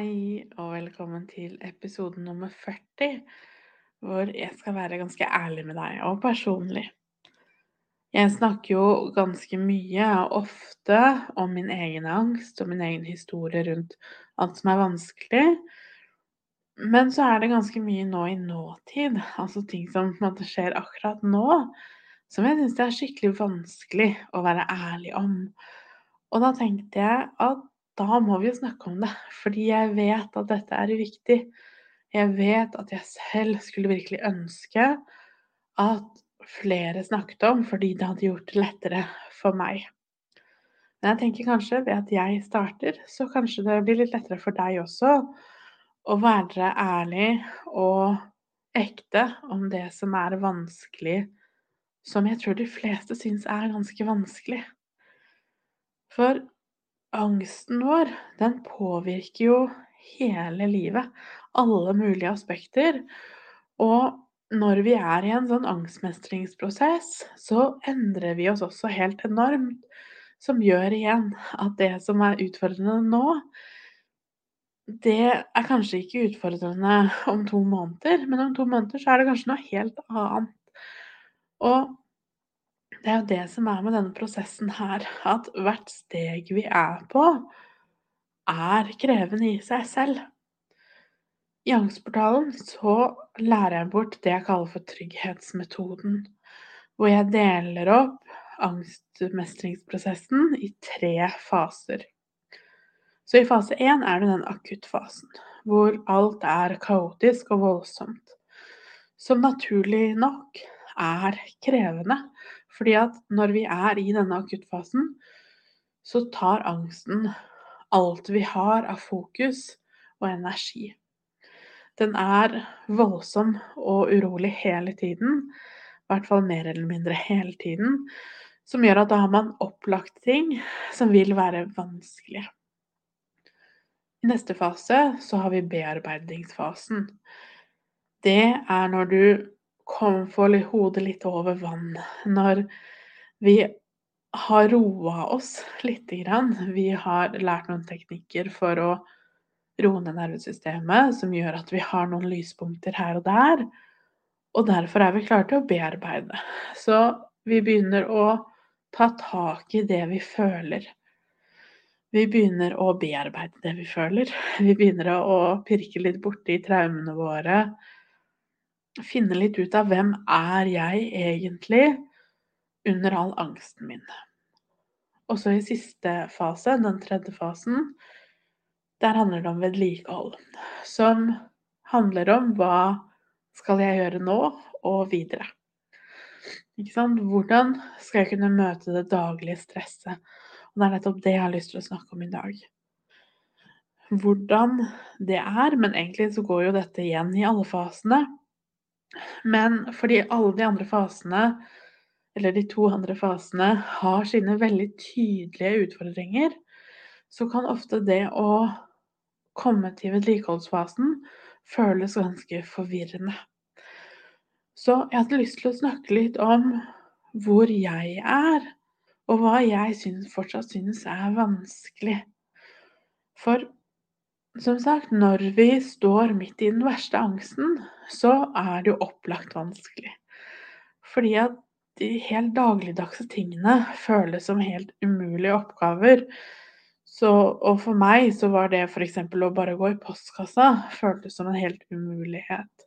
Hei og velkommen til episode nummer 40, hvor jeg skal være ganske ærlig med deg, og personlig. Jeg snakker jo ganske mye og ofte om min egen angst og min egen historie rundt alt som er vanskelig. Men så er det ganske mye nå i nåtid, altså ting som måte skjer akkurat nå, som jeg syns det er skikkelig vanskelig å være ærlig om. Og da tenkte jeg at da må vi jo snakke om det, fordi jeg vet at dette er viktig. Jeg vet at jeg selv skulle virkelig ønske at flere snakket om, fordi det hadde gjort det lettere for meg. Men jeg tenker kanskje ved at jeg starter, så kanskje det blir litt lettere for deg også å være ærlig og ekte om det som er vanskelig, som jeg tror de fleste syns er ganske vanskelig. For angsten vår, den påvirker jo hele livet. Alle mulige aspekter. Og når vi er i en sånn angstmestringsprosess, så endrer vi oss også helt enormt. Som gjør igjen at det som er utfordrende nå, det er kanskje ikke utfordrende om to måneder, men om to måneder så er det kanskje noe helt annet. Og det er jo det som er med denne prosessen her, at hvert steg vi er på, er krevende i seg selv. I Angstportalen så lærer jeg bort det jeg kaller for trygghetsmetoden, hvor jeg deler opp angstmestringsprosessen i tre faser. Så i fase én er det den akuttfasen, hvor alt er kaotisk og voldsomt. Som naturlig nok er krevende, fordi at når vi er i denne akuttfasen, så tar angsten alt vi har av fokus og energi. Den er voldsom og urolig hele tiden, i hvert fall mer eller mindre hele tiden, som gjør at da har man opplagt ting som vil være vanskelige. I neste fase så har vi bearbeidingsfasen. Det er når du kom, for hodet litt over vann. Når vi har roa oss lite grann. Vi har lært noen teknikker for å roe ned nervesystemet, som gjør at vi har noen lyspunkter her og der. Og derfor er vi klare til å bearbeide. Så vi begynner å ta tak i det vi føler. Vi begynner å bearbeide det vi føler. Vi begynner å pirke litt borti traumene våre finne litt ut av hvem er jeg egentlig under all angsten min. Og så i siste fase, den tredje fasen, der handler det om vedlikehold. Som handler om hva skal jeg gjøre nå og videre. Ikke sant? Hvordan skal jeg kunne møte det daglige stresset? Og det er nettopp det jeg har lyst til å snakke om i dag. Hvordan det er, men egentlig så går jo dette igjen i alle fasene. Men fordi alle de andre fasene, eller de to andre fasene, har sine veldig tydelige utfordringer, så kan ofte det å komme til vedlikeholdsfasen føles ganske forvirrende. Så jeg hadde lyst til å snakke litt om hvor jeg er, og hva jeg synes, fortsatt synes er vanskelig. For som sagt, når vi står midt i den verste angsten, så er det jo opplagt vanskelig. Fordi at de helt dagligdagse tingene føles som helt umulige oppgaver. Så, og for meg så var det f.eks. å bare gå i postkassa føltes som en helt umulighet.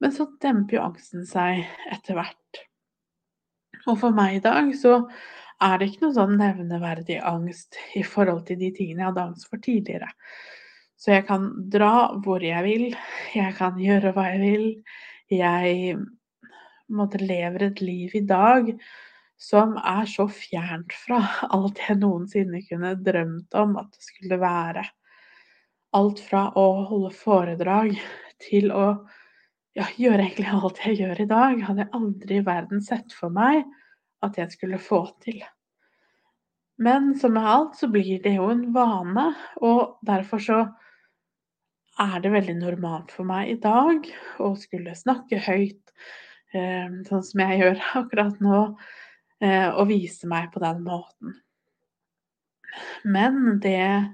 Men så demper jo angsten seg etter hvert. Og for meg i dag så er det ikke noe sånn nevneverdig angst i forhold til de tingene jeg hadde angst for tidligere. Så jeg kan dra hvor jeg vil, jeg kan gjøre hva jeg vil. Jeg måtte lever et liv i dag som er så fjernt fra alt jeg noensinne kunne drømt om at det skulle være. alt fra å holde foredrag til å ja, gjøre egentlig alt jeg gjør i dag, hadde jeg aldri i verden sett for meg at jeg skulle få til. Men som med alt så blir det jo en vane, og derfor så er det veldig normalt for meg i dag å skulle snakke høyt, eh, sånn som jeg gjør akkurat nå, eh, og vise meg på den måten. Men det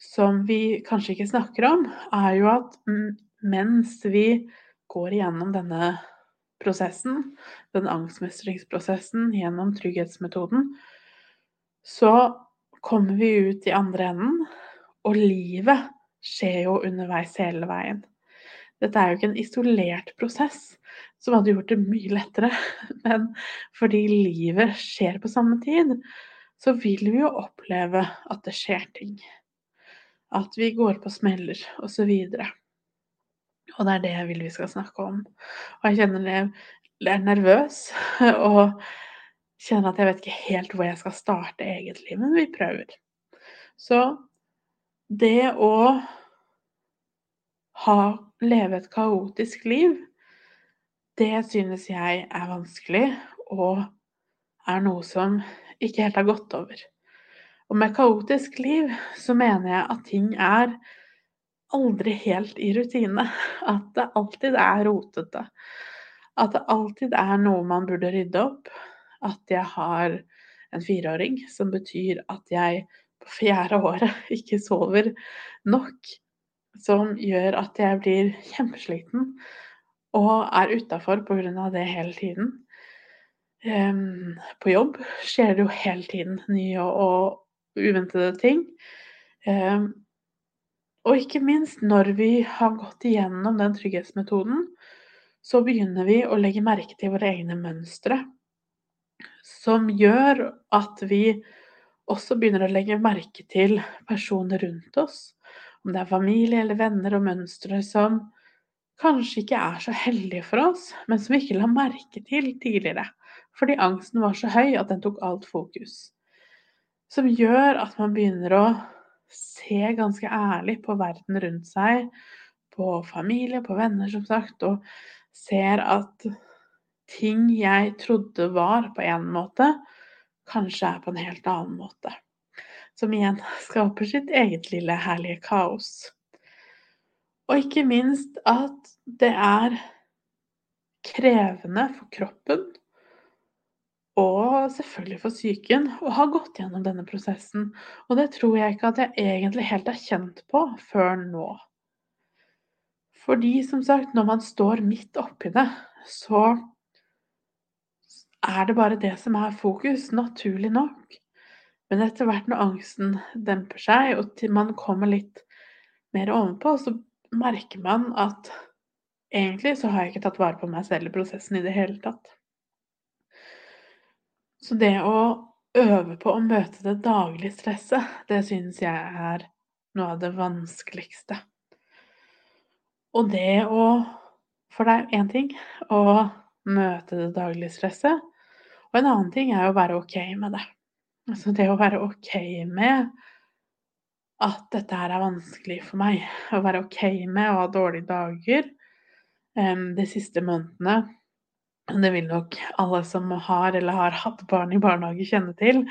som vi kanskje ikke snakker om, er jo at mens vi går igjennom denne prosessen, den angstmestringsprosessen gjennom trygghetsmetoden, så kommer vi ut i andre enden, og livet skjer jo underveis hele veien. Dette er jo ikke en isolert prosess som hadde gjort det mye lettere, men fordi livet skjer på samme tid, så vil vi jo oppleve at det skjer ting. At vi går på smeller, osv. Og, og det er det jeg vil vi skal snakke om. Og jeg kjenner jeg er nervøs og kjenner at jeg vet ikke helt hvor jeg skal starte egentlig, men vi prøver. Så det å ha leve et kaotisk liv, det synes jeg er vanskelig, og er noe som ikke helt har gått over. Og med kaotisk liv så mener jeg at ting er aldri helt i rutine. At det alltid er rotete. At det alltid er noe man burde rydde opp. At jeg har en fireåring, som betyr at jeg på fjerde året ikke sover nok, som gjør at jeg blir kjempesliten og er utafor pga. det hele tiden. Um, på jobb skjer det jo hele tiden nye og, uventede ting. Um, og ikke minst når vi har gått igjennom den trygghetsmetoden, så begynner vi å legge merke til våre egne mønstre. Som gjør at vi også begynner å legge merke til personer rundt oss, om det er familie eller venner og mønstre som kanskje ikke er så heldige for oss, men som vi ikke la merke til tidligere, fordi angsten var så høy at den tok alt fokus. Som gjør at man begynner å se ganske ærlig på verden rundt seg, på familie, på venner, som sagt, og ser at ting jeg trodde var på en måte, kanskje er på en helt annen måte. Som igjen skaper sitt eget lille herlige kaos. Og ikke minst at det er krevende for kroppen og selvfølgelig for psyken å ha gått gjennom denne prosessen. Og det tror jeg ikke at jeg egentlig helt er kjent på før nå. Fordi som sagt, når man står midt oppi det, så er det bare det som er fokus, naturlig nok. Men etter hvert når angsten demper seg, og til man kommer litt mer ovenpå, så merker man at egentlig så har jeg ikke tatt vare på meg selv i prosessen i det hele tatt. Så det å øve på å møte det daglige stresset, det synes jeg er noe av det vanskeligste. Og det å For det er én ting å møte det daglige stresset, og en annen ting er å være ok med det. Altså det å være ok med at dette her er vanskelig for meg. Å være ok med å ha dårlige dager um, de siste månedene. Det vil nok alle som har eller har hatt barn i barnehage, kjenne til.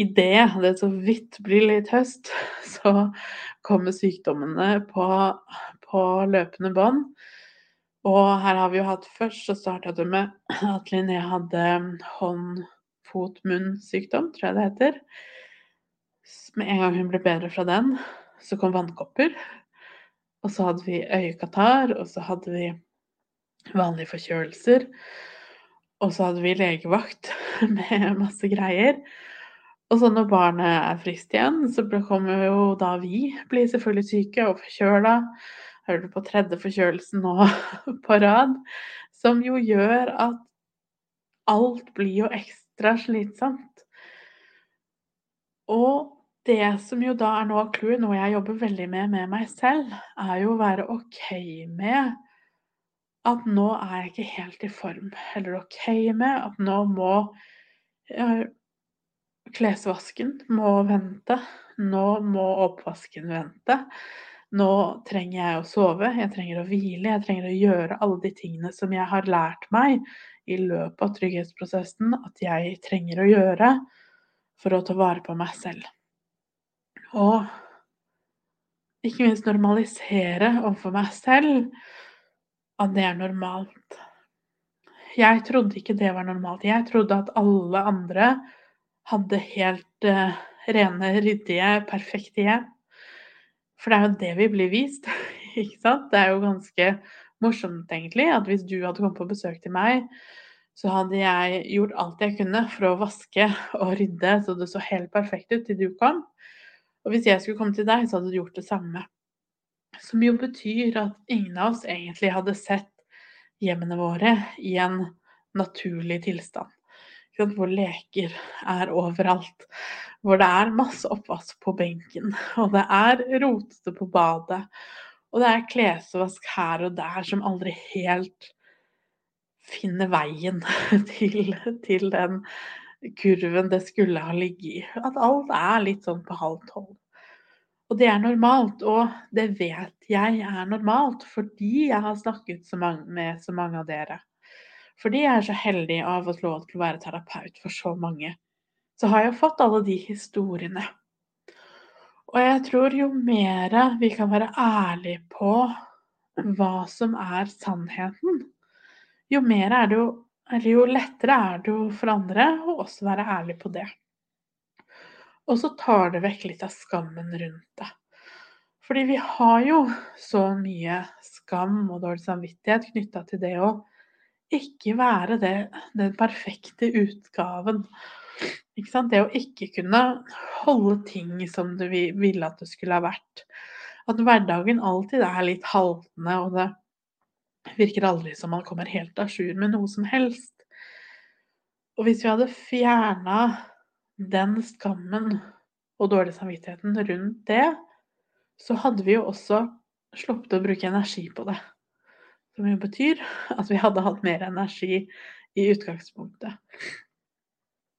Idet det så vidt blir litt høst, så kommer sykdommene på, på løpende bånd. Og her har vi jo hatt Først så starta det med at Linné hadde hånd-fot-munn-sykdom, tror jeg det heter. Med en gang hun ble bedre fra den, så kom vannkopper. Og så hadde vi øyekatarr, og så hadde vi vanlige forkjølelser. Og så hadde vi legevakt med masse greier. Og så når barnet er friskt igjen, så kommer jo da vi blir selvfølgelig syke og forkjøla hører du på tredje forkjølelsen nå på rad, som jo gjør at alt blir jo ekstra slitsomt. Og det som jo da er noe av clouet, noe jeg jobber veldig med med meg selv, er jo å være OK med at nå er jeg ikke helt i form. Eller OK med at nå må klesvasken må vente. Nå må oppvasken vente. Nå trenger jeg å sove, jeg trenger å hvile, jeg trenger å gjøre alle de tingene som jeg har lært meg i løpet av trygghetsprosessen at jeg trenger å gjøre for å ta vare på meg selv. Og ikke minst normalisere overfor meg selv at det er normalt. Jeg trodde ikke det var normalt. Jeg trodde at alle andre hadde helt uh, rene, ryddige, perfekte hjem. For det er jo det vi blir vist, ikke sant? Det er jo ganske morsomt, egentlig, at hvis du hadde kommet på besøk til meg, så hadde jeg gjort alt jeg kunne for å vaske og rydde så det så helt perfekt ut til du kom. Og hvis jeg skulle komme til deg, så hadde du gjort det samme. Som jo betyr at ingen av oss egentlig hadde sett hjemmene våre i en naturlig tilstand. Hvor leker er overalt. Hvor det er masse oppvask på benken, og det er rotete på badet. Og det er klesvask her og der som aldri helt finner veien til, til den kurven det skulle ha ligget i. At alt er litt sånn på halv tolv. Og det er normalt, og det vet jeg er normalt fordi jeg har snakket så mange, med så mange av dere. Fordi jeg er så heldig å ha lov til å være terapeut for så mange, så har jeg fått alle de historiene. Og jeg tror jo mer vi kan være ærlige på hva som er sannheten, jo mer er det jo eller jo lettere er det jo for andre å også være ærlig på det. Og så tar det vekk litt av skammen rundt det. Fordi vi har jo så mye skam og dårlig samvittighet knytta til det å ikke være det, den perfekte utgaven. Det å ikke kunne holde ting som du ville at det skulle ha vært. At hverdagen alltid er litt haltende, og det virker aldri som man kommer helt à jour med noe som helst. Og hvis vi hadde fjerna den skammen og dårlig samvittigheten rundt det, så hadde vi jo også sluppet å bruke energi på det. Som jo betyr at vi hadde hatt mer energi i utgangspunktet.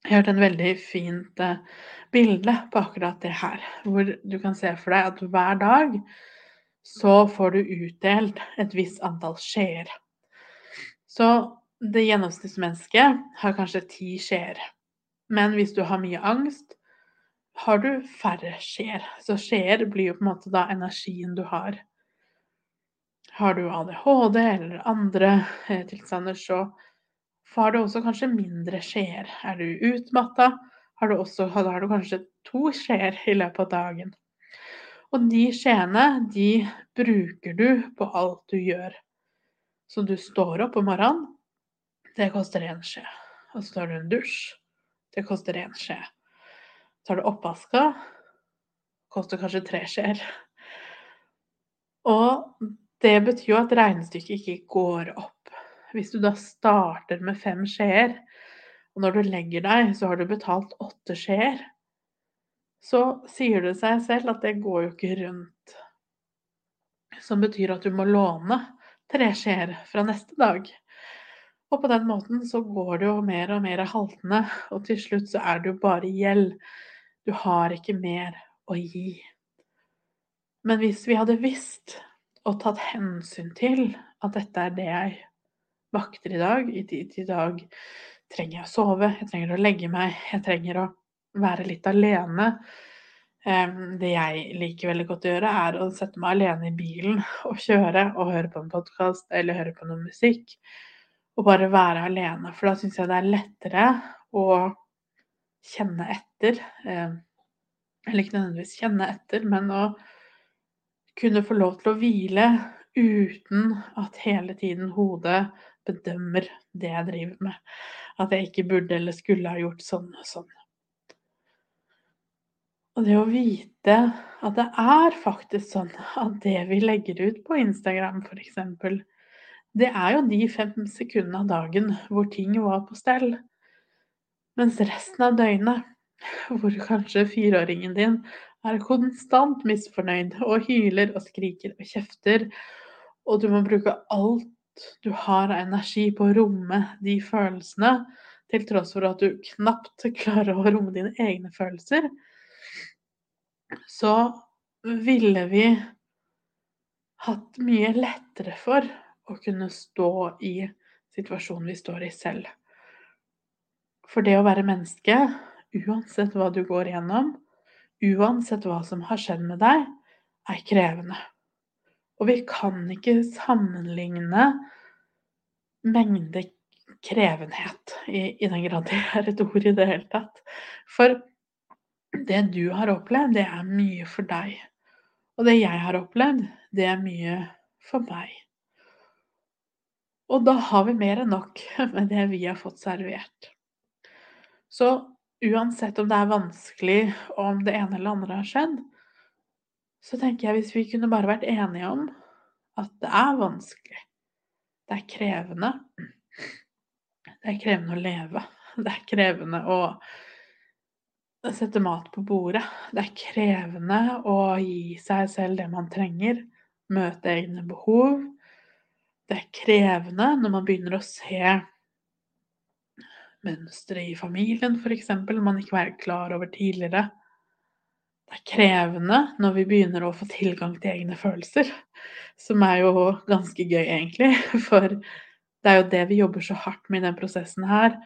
Jeg har hørt en veldig fint eh, bilde på akkurat det her, hvor du kan se for deg at hver dag så får du utdelt et visst antall skjeer. Så det gjennomsnittsmennesket har kanskje ti skjeer. Men hvis du har mye angst, har du færre skjeer. Så skjeer blir jo på en måte da energien du har. Har du ADHD eller andre eh, tilstander, så har du også kanskje mindre skjeer. Er du utmatta, har du, har du kanskje to skjeer i løpet av dagen. Og de skjeene, de bruker du på alt du gjør. Så du står opp om morgenen, det koster én skje. Og så tar du en dusj, det koster én skje. Så Tar du oppvaska, koster kanskje tre skjeer. Og det betyr jo at regnestykket ikke går opp. Hvis du da starter med fem skjeer, og når du legger deg, så har du betalt åtte skjeer, så sier det seg selv at det går jo ikke rundt. Som betyr at du må låne tre skjeer fra neste dag. Og på den måten så går det jo mer og mer haltende, og til slutt så er det jo bare gjeld. Du har ikke mer å gi. Men hvis vi hadde visst og tatt hensyn til at dette er det jeg vakter i dag, i, i dag trenger jeg å sove, jeg trenger å legge meg, jeg trenger å være litt alene. Det jeg liker veldig godt å gjøre, er å sette meg alene i bilen og kjøre og høre på en podkast eller høre på noe musikk. Og bare være alene, for da syns jeg det er lettere å kjenne etter. Eller ikke nødvendigvis kjenne etter, men å kunne få lov til å hvile uten at hele tiden hodet bedømmer det jeg driver med. At jeg ikke burde eller skulle ha gjort sånn og sånn. Og det å vite at det er faktisk sånn at det vi legger ut på Instagram f.eks., det er jo de fem sekundene av dagen hvor ting var på stell. Mens resten av døgnet, hvor kanskje fireåringen din er konstant misfornøyd og hyler og skriker og kjefter, og du må bruke alt du har av energi på å romme de følelsene, til tross for at du knapt klarer å romme dine egne følelser, så ville vi hatt mye lettere for å kunne stå i situasjonen vi står i selv. For det å være menneske, uansett hva du går igjennom, uansett hva som har skjedd med deg, er krevende. Og vi kan ikke sammenligne mengde krevenhet, i, i den grad det er et ord i det hele tatt. For det du har opplevd, det er mye for deg. Og det jeg har opplevd, det er mye for meg. Og da har vi mer enn nok med det vi har fått servert. Så uansett om det er vanskelig, og om det ene eller andre har skjedd, så tenker jeg hvis vi kunne bare vært enige om at det er vanskelig, det er krevende, det er krevende å leve, det er krevende å sette mat på bordet, det er krevende å gi seg selv det man trenger, møte egne behov, det er krevende når man begynner å se mønstre i familien, f.eks., man ikke var klar over tidligere. Det er krevende når vi begynner å få tilgang til egne følelser, som er jo ganske gøy, egentlig. For det er jo det vi jobber så hardt med i den prosessen her,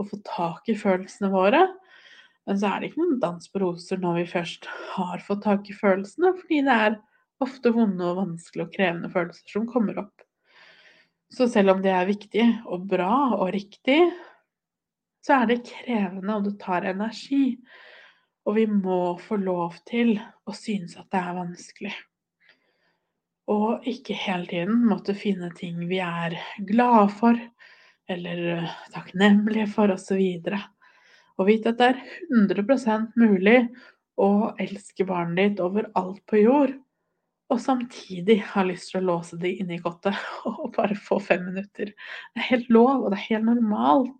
å få tak i følelsene våre. Men så er det ikke noen dans på roser når vi først har fått tak i følelsene, fordi det er ofte vonde og vanskelige og krevende følelser som kommer opp. Så selv om det er viktig og bra og riktig, så er det krevende, og det tar energi. Og vi må få lov til å synes at det er vanskelig. Og ikke hele tiden måtte finne ting vi er glade for, eller eh, takknemlige for, osv. Og vite at det er 100% mulig å elske barnet ditt overalt på jord, og samtidig ha lyst til å låse det inne i kottet og bare få fem minutter. Det er helt lov, og det er helt normalt.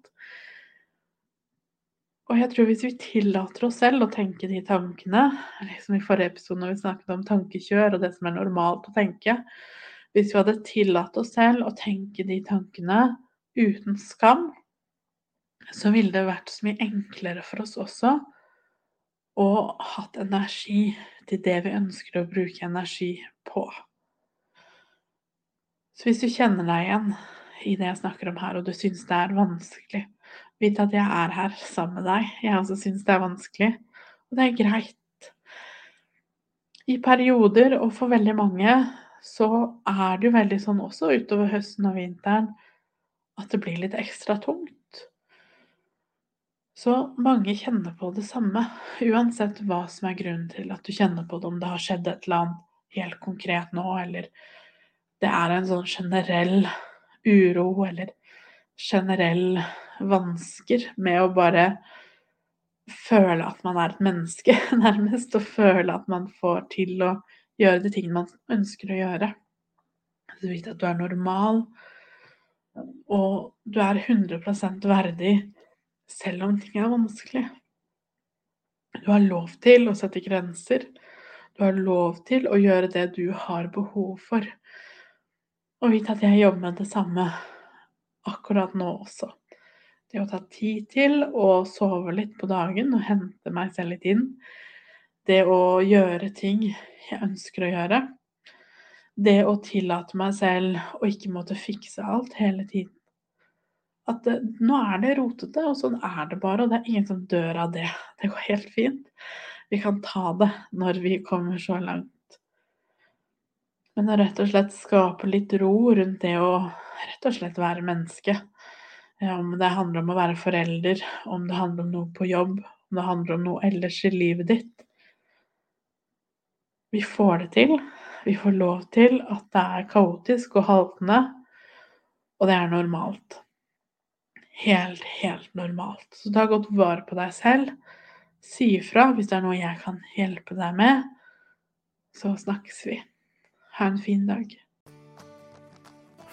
Og jeg tror hvis vi tillater oss selv å tenke de tankene, liksom i forrige episode når vi snakket om tankekjør og det som er normalt å tenke Hvis vi hadde tillatt oss selv å tenke de tankene uten skam, så ville det vært så mye enklere for oss også å hatt energi til det vi ønsker å bruke energi på. Så hvis du kjenner deg igjen i det jeg snakker om her, og du syns det er vanskelig, vite at jeg er her sammen med deg. Jeg også syns det er vanskelig, og det er greit. I perioder, og for veldig mange, så er det jo veldig sånn også utover høsten og vinteren at det blir litt ekstra tungt. Så mange kjenner på det samme, uansett hva som er grunnen til at du kjenner på det, om det har skjedd et eller annet helt konkret nå, eller det er en sånn generell uro eller generell vansker med å bare føle at man er et menneske, nærmest, og føle at man får til å gjøre de tingene man ønsker å gjøre. du vet at du er normal, og du er 100 verdig selv om ting er vanskelig. Du har lov til å sette grenser. Du har lov til å gjøre det du har behov for. Og vite at jeg jobber med det samme akkurat nå også. Det å ta tid til å sove litt på dagen og hente meg selv litt inn. Det å gjøre ting jeg ønsker å gjøre. Det å tillate meg selv å ikke måtte fikse alt hele tiden. At det, nå er det rotete, og sånn er det bare, og det er ingen som dør av det. Det går helt fint. Vi kan ta det når vi kommer så langt. Men å rett og slett skape litt ro rundt det å rett og slett være menneske. Om det handler om å være forelder, om det handler om noe på jobb, om det handler om noe ellers i livet ditt. Vi får det til. Vi får lov til at det er kaotisk og haltende, og det er normalt. Helt, helt normalt. Så ta godt vare på deg selv. Si ifra hvis det er noe jeg kan hjelpe deg med. Så snakkes vi. Ha en fin dag.